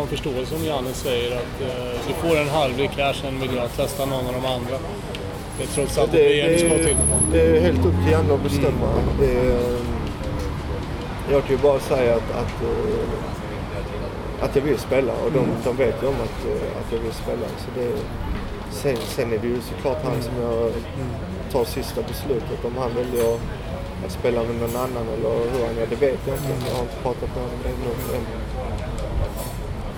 ha en förståelse om Janne säger att eh, du får en halvlek här, sen vill jag testa någon av de andra. Det är trots allt det, det, det ska till. Det är helt upp till Janne att bestämma. Mm. Det är, jag kan ju bara säga att, att, eh, att jag vill spela och de, mm. de vet ju om att, eh, att jag vill spela. Så det, sen, sen är det ju såklart han som jag tar sista beslutet. Om han väljer att spela med någon annan eller hur han gör, det vet jag inte. Jag har inte pratat med honom än.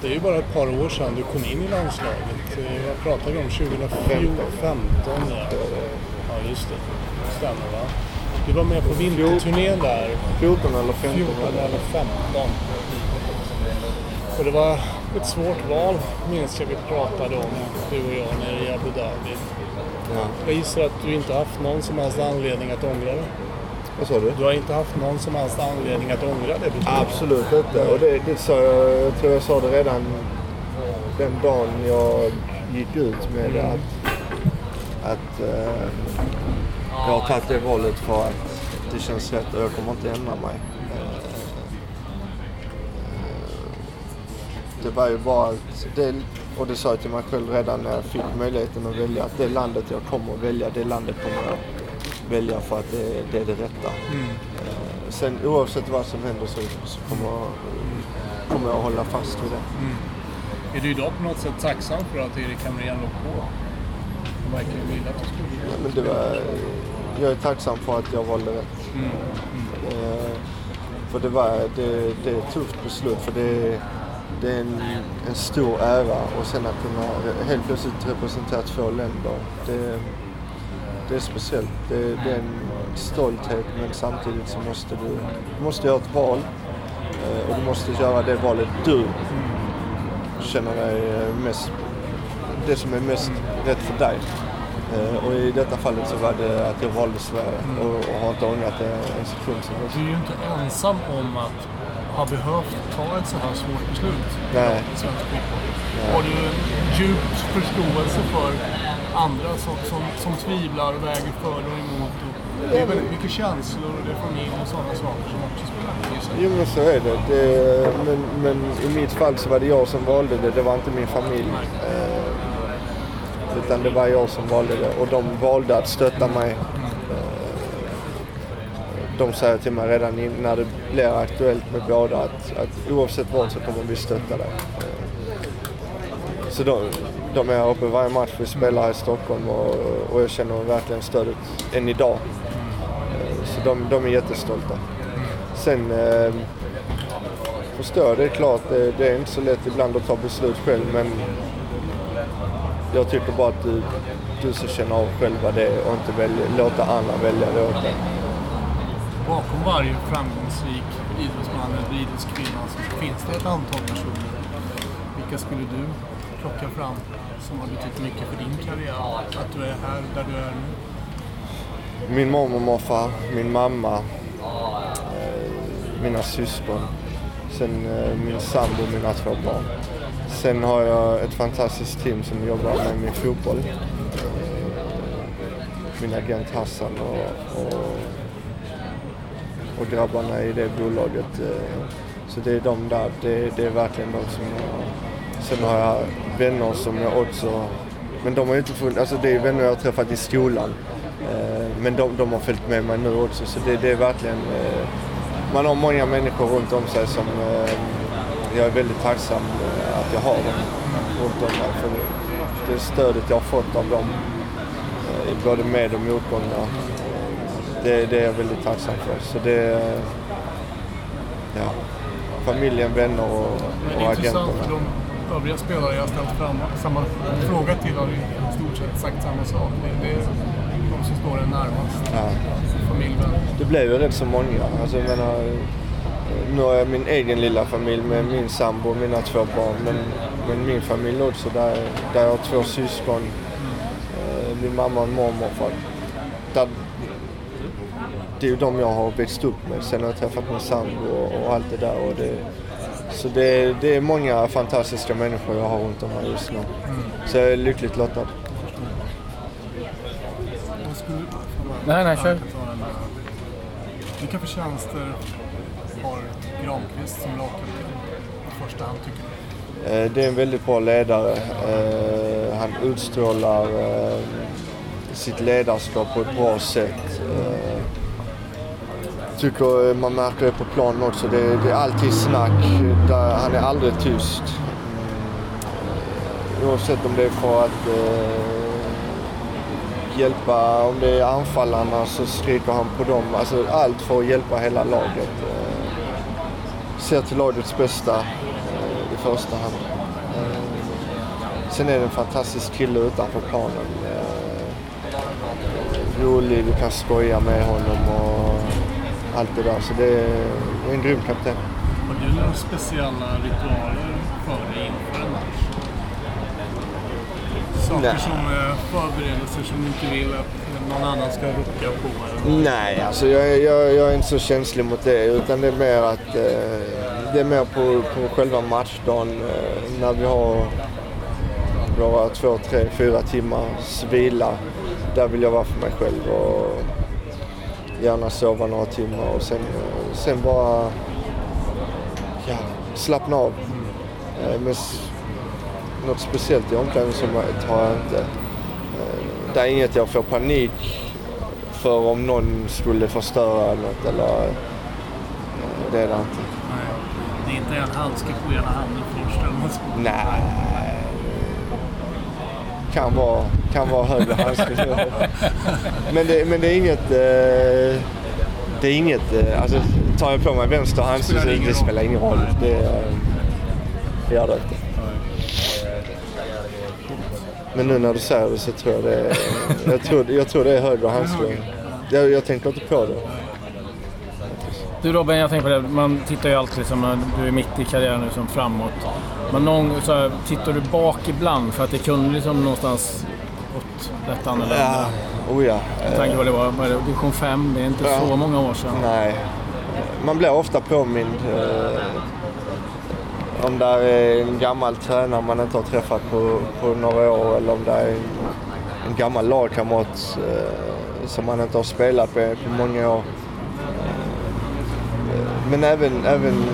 Det är ju bara ett par år sedan du kom in i landslaget. Jag pratade om 2015. Ja. ja, just det. Stämmer va? Du var med på vinterturnén där. 14 eller 15. 14 eller 15. Och det var ett svårt val, minns jag vi pratade om, du och jag, nere i Abu Dhabi. Ja. Jag gissar att du inte haft någon som helst anledning att ångra det. Vad sa du? Du har inte haft någon som helst anledning att ångra det beslutet? Absolut inte. Och det, det sa jag, jag tror jag sa det redan den dagen jag gick ut med mm. att, att uh, jag har tagit det valet för att det känns rätt och jag kommer inte ändra mig. Uh, det var ju bara att, det, och det sa jag till mig själv redan när jag fick möjligheten att välja, att det landet jag kommer att välja, det landet kommer jag välja för att det, det är det rätta. Mm. Uh, sen oavsett vad som händer så, så kommer, jag, kommer jag hålla fast vid det. Mm. Är du idag på något sätt tacksam för att Erik Hamrén låg på? Han verkligen ville att du skulle ja, men det var, Jag är tacksam för att jag valde rätt. Mm. Mm. Uh, för det, var, det, det är ett tufft beslut för det, det är en, en stor ära och sen att kunna helt plötsligt representera två länder. Det, det är speciellt. Det, det, är en stolthet men samtidigt så måste du, du måste göra ett val. Eh, och du måste göra det valet du känner dig eh, mest, det som är mest rätt för dig. Eh, och i detta fallet så var det att jag valde Sverige och, och har inte ångrat det en sekund sen Du är ju inte ensam om att ha behövt ta ett så här svårt beslut Nej. i svensk fotboll. Har du djup förståelse för andra som, som, som tvivlar och väger för och emot. Och det är väldigt mycket känslor och det är familj och sådana saker som också spelar Jo men så är det. det men, men, i mitt fall så var det jag som valde det, det var inte min familj. Eh, utan det var jag som valde det och de valde att stötta mig. De säger till mig redan när det blir aktuellt med båda att, att oavsett vad så kommer vi stötta dig. Så de, de är uppe varje match vi spelar här i Stockholm och, och jag känner verkligen stödet än idag. Så de, de är jättestolta. Sen eh, förstår jag, det är klart, det, det, är inte så lätt ibland att ta beslut själv men jag tycker bara att du, du ska känna av själva det och inte välja, låta andra välja det åt dig. Bakom varje framgångsrik idrottsman eller idrottskvinna så finns det ett antal personer. Vilka skulle du plocka fram som har betytt mycket för din karriär? Att du är här där du är nu? Min mormor och morfar, min mamma, eh, mina syskon, sen eh, min sambo och mina två barn. Sen har jag ett fantastiskt team som jobbar med min fotboll. Eh, min agent Hassan och, och, och grabbarna i det bolaget. Eh, så det är de där, det, det är verkligen de som jag Sen har jag vänner som jag också... Men de har ju inte funnits... Alltså det är vänner jag har träffat i skolan. Eh, men de, de har följt med mig nu också så det, det är verkligen... Eh, man har många människor runt om sig som jag är väldigt tacksam att jag har dem runt om mig. För det stödet jag har fått av dem, både med och motgångar, det, det är jag väldigt tacksam för. Så det... Ja, familjen, vänner och, och agenterna övriga spelare jag ställt fram samma fråga till har i stort sett sagt samma sak. Det, det är de som står en närmast. Ja. Familj, Det blev ju rätt så många. Alltså, jag menar, nu har jag min egen lilla familj med min sambo och mina två barn. Men, men min familj också, där, där jag har två syskon. Mm. Min mamma och mormor. Där, det är ju de jag har växt upp med. Sen har jag träffat min sambo och, och allt det där. Och det, så det, det, är många fantastiska människor jag har runt om mig just nu. Mm. Så jag är lyckligt lottad. Nej, nej, kör. Vilka förtjänster har Granqvist som lagkapten i första hand, tycker du? Eh, det är en väldigt bra ledare. Eh, han utstrålar eh, sitt ledarskap på ett bra sätt. Eh, tycker eh, man märker det på planen också. Det, det är alltid snack. Där han är aldrig tyst. Eh, oavsett om det är för att eh, hjälpa, om det är anfallarna så skriker han på dem. Alltså allt för att hjälpa hela laget. Eh, ser till lagets bästa eh, i första hand. Eh, sen är det en fantastisk kille utanför planen. Rolig, du kan skoja med honom och allt det där. Så det är en grym kapten. Har du några speciella ritualer för dig inför en match? Saker Nej. som eh, förberedelser som du inte vill att någon annan ska rucka på? Eller? Nej, alltså jag, jag, jag är inte så känslig mot det utan det är mer att eh, det är mer på, på själva matchdagen eh, när vi har våra två, tre, fyra timmars vila. Där vill jag vara för mig själv och gärna sova några timmar och sen, sen bara ja, slappna av. Eh, men något speciellt i omklädningsrummet har jag inte. Eh, Det är inget jag får panik för om någon skulle förstöra något eller eh, det är det inte. Nej. Det är inte en handske på ena handen först eller något. Nej. Kan vara, kan vara högre handske. men, det, men det är inget... Eh, det är inget... Eh, alltså, tar jag på mig vänster så det det spelar ingen roll. Det, eh, det gör det inte. Men nu när du säger det så tror jag det är... Jag tror, jag tror det är högre handske. Jag, jag tänker inte på det. Du Robin, jag tänker på det. Man tittar ju alltid som när du är mitt i karriären nu som framåt. Men någon, så här, tittar du bak ibland för att det kunde liksom någonstans gått rätt annorlunda? Ja, oh ja. Med tanke på vad det var, vad är det, division 5, det är inte Ja. så många år sedan. Nej. Man blir ofta påmind eh, om det är en gammal tränare man inte har träffat på, på några år eller om det är en, en gammal lagkamrat eh, som man inte har spelat med på många år. Men även, även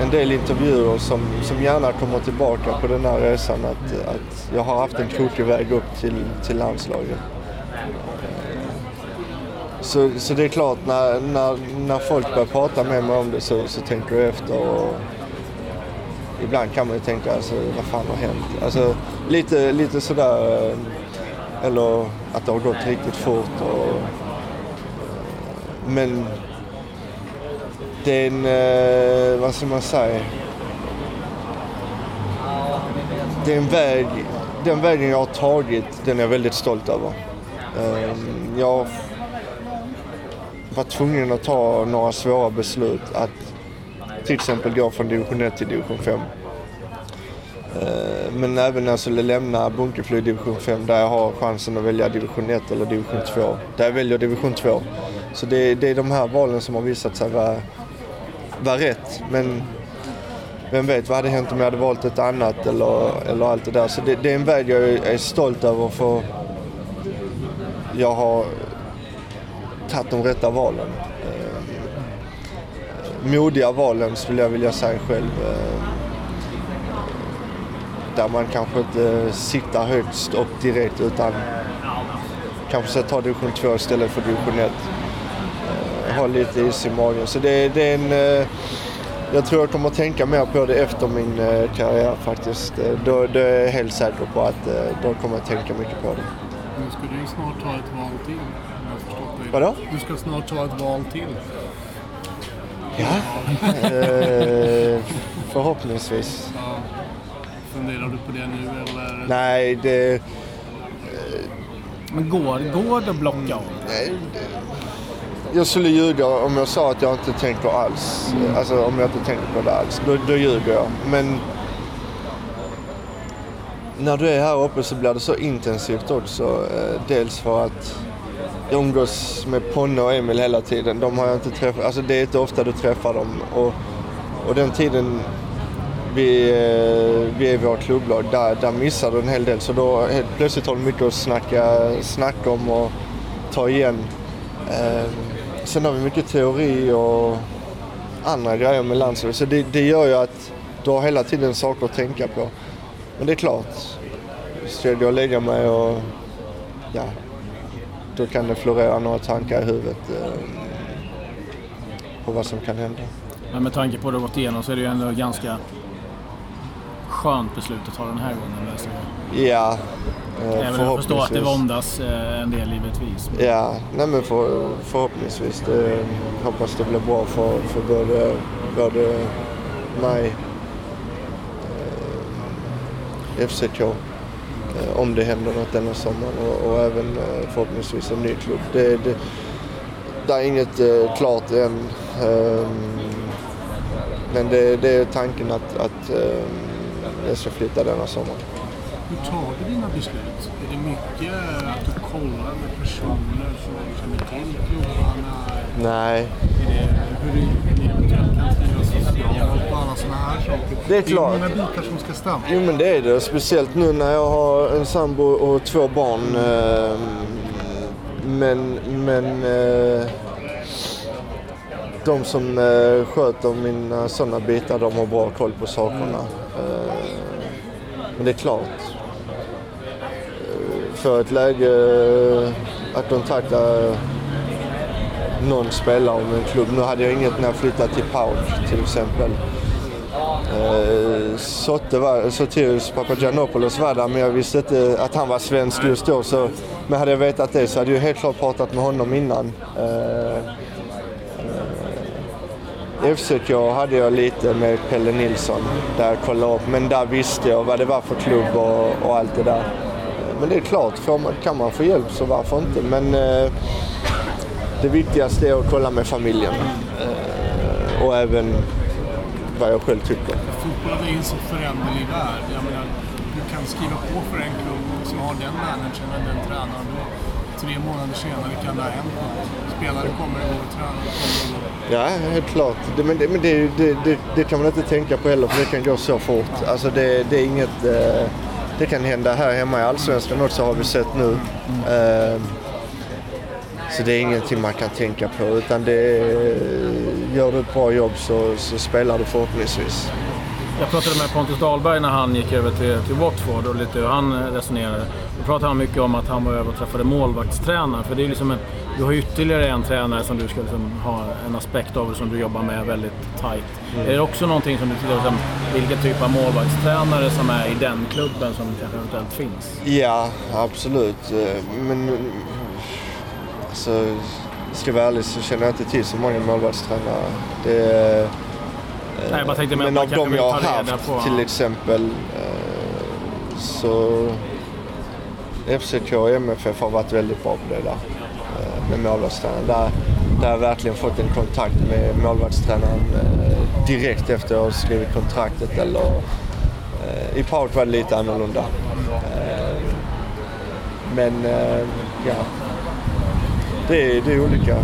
en del intervjuer som, som gärna kommer tillbaka på den här resan att, att jag har haft en krokig väg upp till, till landslaget. Så, så det är klart, när, när, när folk börjar prata med mig om det så, så tänker jag efter. Och ibland kan man ju tänka, alltså, vad fan har hänt? Alltså, lite, lite sådär, eh, eller att det har gått riktigt fort. Och, men det är en, vad ska man säga? Det är en väg, den vägen jag har tagit, den är jag väldigt stolt över. Ehm, jag var tvungen att ta några svåra beslut. Att till exempel gå från division 1 till division 5. Ehm, men även när jag skulle lämna Bunkeflo division 5 där jag har chansen att välja division 1 eller division 2. Där jag väljer division 2. Så det, det är de här valen som har visat sig vara, var rätt. Men vem vet, vad hade hänt om jag hade valt ett annat eller, eller allt det där. Så det, det är en väg jag är är stolt över för jag har tagit de rätta valen. Eh, modiga valen skulle jag vilja säga själv. Eh, där man kanske inte siktar högst upp direkt utan kanske ska ta division 2 istället för division 1. Eh, ha lite is i magen. Så det, det är en... Eh, jag tror jag kommer att tänka mer på det efter min eh, karriär faktiskt. Eh, Då, då är jag helt säker på att då kommer jag tänka mycket på det. Nu ska du ju snart ta ett val till. Jag har. Vadå? Du ska snart ta ett val till. Ja, eh, förhoppningsvis. Ja. Funderar du på det nu eller? Nej, det... Men går, går det att blocka av? Jag skulle ljuga om jag sa att jag inte tänker alls. Alltså om jag inte tänker på det alls. Då, då ljuger jag. Men när du är här uppe så blir det så intensivt också. Eh, dels för att jag umgås med Ponne och Emil hela tiden. De har jag inte träffat. Alltså det är inte ofta du träffar dem. Och, och den tiden vi, eh, vi är i vårt klubblag, där, där missar du en hel del. Så då helt plötsligt har du mycket att snacka, snacka om och ta igen. Eh, sen har vi mycket teori och andra grejer med landslaget. Så det, det gör ju att du har hela tiden saker att tänka på. Men det är klart, skulle jag lägga mig och ja, då kan det florera några tankar i huvudet eh, på vad som kan hända. Men med tanke på vad du har gått igenom så är det ju ändå ganska skönt beslut att ta den här gången. Alltså, Ja, eh, även om jag förstår att det våndas eh, en del givetvis. Ja, nej men för, förhoppningsvis. Det, hoppas det blir bra för, för både, både mig, eh, FCK, om det händer något denna sommaren och, och även förhoppningsvis en ny klubb. Det, det, det är inget klart än. Eh, men det, det är tanken att, att eh, jag ska flytta denna sommar. Hur tar du dina beslut? Är det mycket att du kollar med personer som känner till klubbarna? Nej, Är det hur det eventuellt kan skrivas socialt och alla sådana här saker? Det är Det är klart. många bitar som ska stämma. Jo men det är det. Speciellt nu när jag har en sambo och två barn. Eh, men men eh, de som eh, sköter mina sådana bitar de har bra koll på sakerna. Eh, men det är klart. Eh, för ett läge eh, att kontakta någon spelare om en klubb. Nu hade jag inget när jag flyttade till Pauk till exempel. Eh, Sotte var, Sotiris Papagiannopoulos var där men jag visste inte att han var svensk just då. Så, men hade jag vetat det så hade jag helt klart pratat med honom innan. Eh, eh eh, FCK hade jag lite med Pelle Nilsson där jag kollade upp. Men där visste jag vad det var för klubb och, och allt det där. Men det är klart, får man, kan man få hjälp så varför inte. Men eh, det viktigaste är att kolla med familjen. Eh, och även vad jag själv tycker. Fotbollen är ju en så föränderlig värld. Jag menar, du kan skriva på för en klubb som har den managern eller den tränaren. Tre månader senare kan det ha hänt något. Spelare kommer och tränare kommer och går. Ja, helt klart. Det, men det, men det, det, det, det kan man inte tänka på heller för det kan gå så fort. Alltså det, det är inget... Eh, det kan hända här hemma i Allsvenskan också har vi sett nu. Eh, så det är ingenting man kan tänka på utan det gör du ett bra jobb så, så spelar du förhoppningsvis. Jag pratade med Pontus Dahlberg när han gick över till, till Watford och lite hur han resonerade. Då pratade han mycket om att han var över och träffade målvaktstränaren. För det är liksom en, du har ytterligare en tränare som du ska liksom ha en aspekt av som du jobbar med väldigt tight. Är det också någonting som du tittar på, vilken typ av målvaktstränare som är i den klubben som kanske eventuellt finns? Ja, absolut. Men alltså, ska jag vara ärlig så känner jag inte till så många målvaktstränare. Det, Nej, jag bara tänkte men av de jag har haft på- till exempel eh, så FCK och MFF har varit väldigt bra på det där eh, med målvaktstränaren. Där, där har jag verkligen fått en kontakt med målvaktstränaren eh, direkt efter jag skrivit kontraktet. Eller, eh, I Park var det lite annorlunda. Men ja, det är, det är olika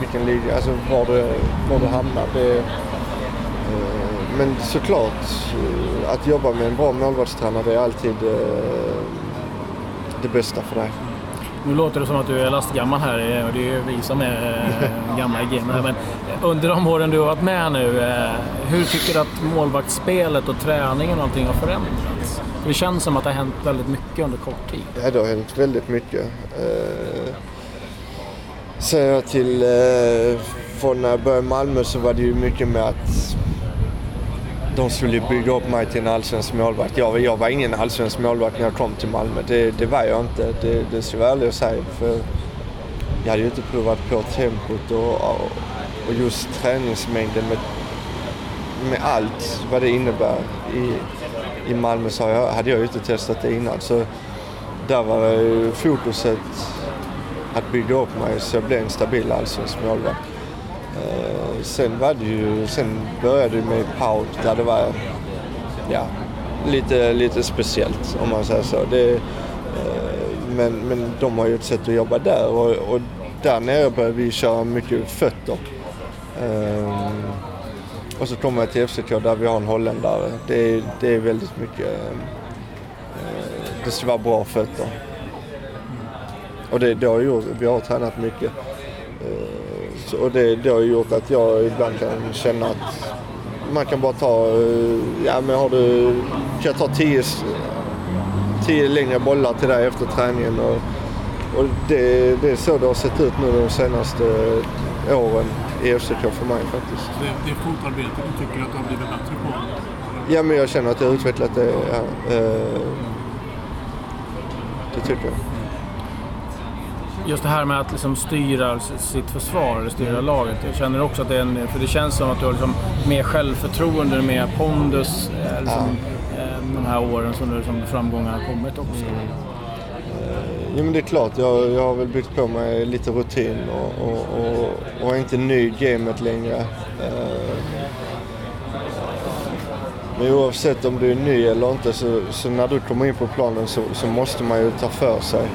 vilken liga, alltså var det, var det hamnar. Det, men såklart, att jobba med en bra målvaktstränare är alltid det bästa för dig. Nu låter det som att du är lastgammal här eh, och det är ju vi som är eh, gamla i gamet. här, Men under de åren du har varit med nu, eh, hur tycker du att målvaktsspelet och träningen och allting har förändrats? För det känns som att det har hänt väldigt mycket under kort tid. Ja, det har hänt väldigt mycket. Eh, Ser jag till, eh, från när jag började i Malmö så var det ju mycket med att de skulle bygga upp mig till en allsvensk målvakt. Jag, jag var ingen allsvensk målvakt när jag kom till Malmö. Det, det var jag inte. Det, det ska jag vara ärlig och säga. För jag hade ju inte provat på tempot och, och, just träningsmängden med, med allt vad det innebär. I, i Malmö så jag, hade jag ju inte testat det innan. Så där var fokuset att bygga upp mig så jag blev en stabil allsvensk målvakt. Sen var det ju, sen började det med PAOK där det var ja, lite, lite speciellt om man säger så. Det, eh, men, men de har ju ett sätt att jobba där och, och där nere började vi köra mycket fötter. Eh, och så kommer jag till FCK där vi har en holländare. Det, det är väldigt mycket, eh, det ska vara bra fötter. Och det, det har gjort, vi har tränat mycket. Och det, det har gjort att jag ibland kan känna att man kan bara ta, eh, ja men har du, kan jag ta tio, tio längre bollar till dig efter träningen och, och det, det är så det har sett ut nu de senaste åren i FCK för mig faktiskt. Det, det är fotarbete du tycker att du har blivit bättre på? Ja men jag känner att jag har utvecklat det, ja, eh, det tycker jag. Just det här med att liksom styra sitt försvar, eller styra laget. Jag känner också att det är en, för det känns som att du har liksom mer självförtroende, mer pondus eh, liksom, eh, de här åren som, du, som framgångar har kommit också. Mm. Jo men det är klart, jag, jag har väl byggt på mig lite rutin och, och, och, och är inte ny i gamet längre. Eh, men oavsett om du är ny eller inte så, så när du kommer in på planen så, så måste man ju ta för sig.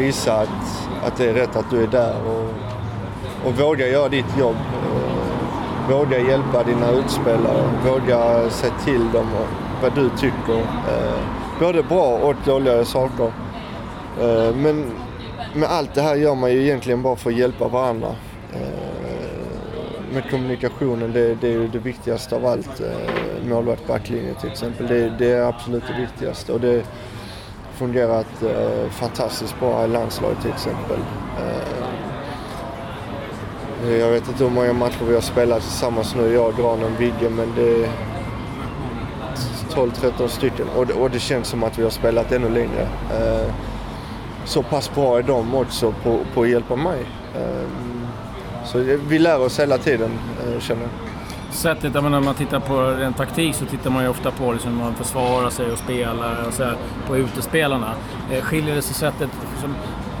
Visa att, att det är rätt att du är där och, och våga göra ditt jobb. Eh, våga hjälpa dina utspelare, våga se till dem och vad du tycker. Eh, både bra och dåliga saker. Eh, men med allt det här gör man ju egentligen bara för att hjälpa varandra. Med kommunikationen, det, det är ju det viktigaste av allt. Målvakt backlinje till exempel, det, det är absolut det viktigaste. Och det, fungerat eh, fantastiskt bra i landslaget till exempel. Eh, jag vet inte hur många matcher vi har spelat tillsammans nu, jag, Granen, Vigge, men det är 12-13 stycken och det, och det, känns som att vi har spelat ännu längre. Eh, så pass bra är de också på, på att hjälpa mig. Eh, så vi lär oss hela tiden, eh, känner jag sättet, jag menar, när man tittar på rent taktik så tittar man ju ofta på liksom, hur man försvarar sig och spelar och så här, på utespelarna. Eh, skiljer det sig sättet, liksom,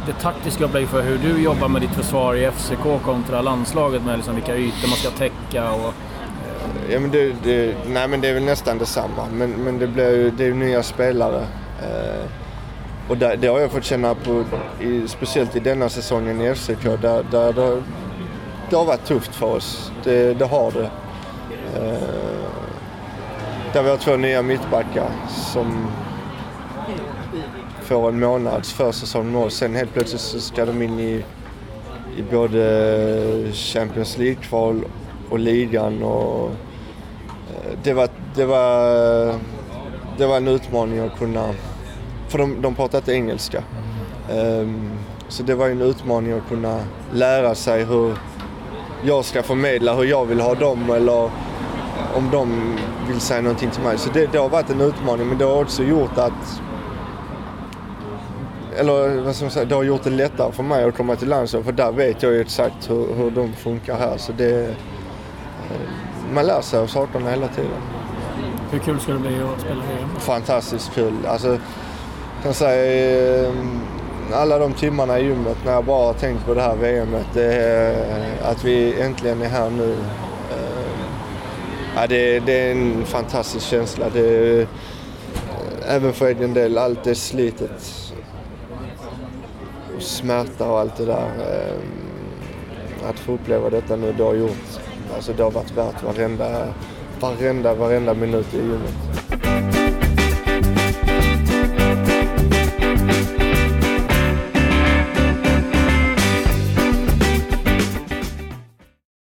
det taktiska upplägget för hur du jobbar med ditt försvar i FCK kontra landslaget med liksom, vilka ytor man ska täcka och... Eh. Ja, men det, det, nej men det är väl nästan detsamma, men, men det, blir ju, det är ju nya spelare. Eh, och där, det har jag fått känna på, i, speciellt i denna säsongen i FCK, där, där det, det har varit tufft för oss. Det, det har det. Eh, där vi har två nya mittbackar som får en månads försäsong och sen helt plötsligt så ska de in i, i både Champions League-kval och ligan. Och, eh, det, var, det, var, det var en utmaning att kunna... För de, de pratar inte engelska. Um, så det var en utmaning att kunna lära sig hur jag ska förmedla hur jag vill ha dem eller om de vill säga någonting till mig. Så det, det har varit en utmaning men det har också gjort att eller vad ska man säga, det har gjort det lättare för mig att komma till landslaget för där vet jag ju exakt hur, hur de funkar här. Så det, eh, man lär sig av sakerna hela tiden. Hur kul ska det bli att spela VM? Fantastiskt kul. Alltså, jag kan säga eh, alla de timmarna i gymmet när jag bara har tänkt på det här VMet. Det är, att vi äntligen är här nu Ja, det, det, är en fantastisk känsla. Det, eh, även för egen del, allt det slitet. Och smärta och allt det där. Ehm, att få uppleva detta nu, det har gjort, alltså det har varit värt varenda, varenda, varenda minut i gymmet.